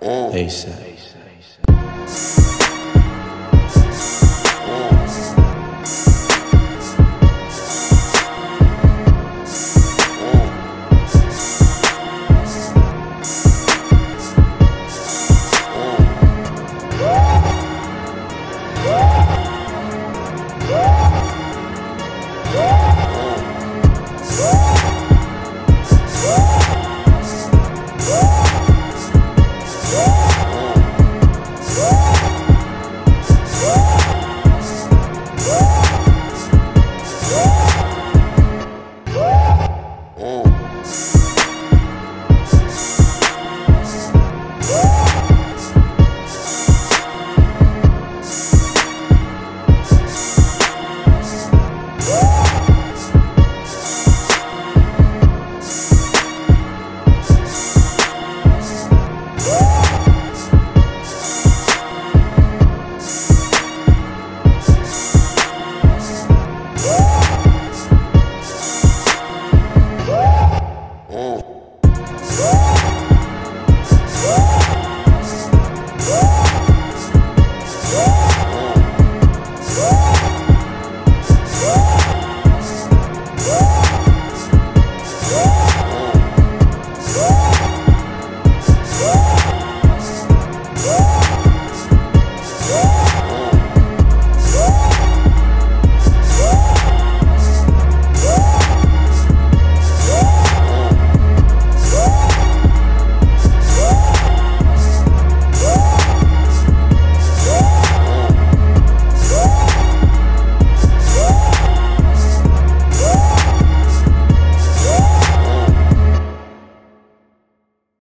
ASAP.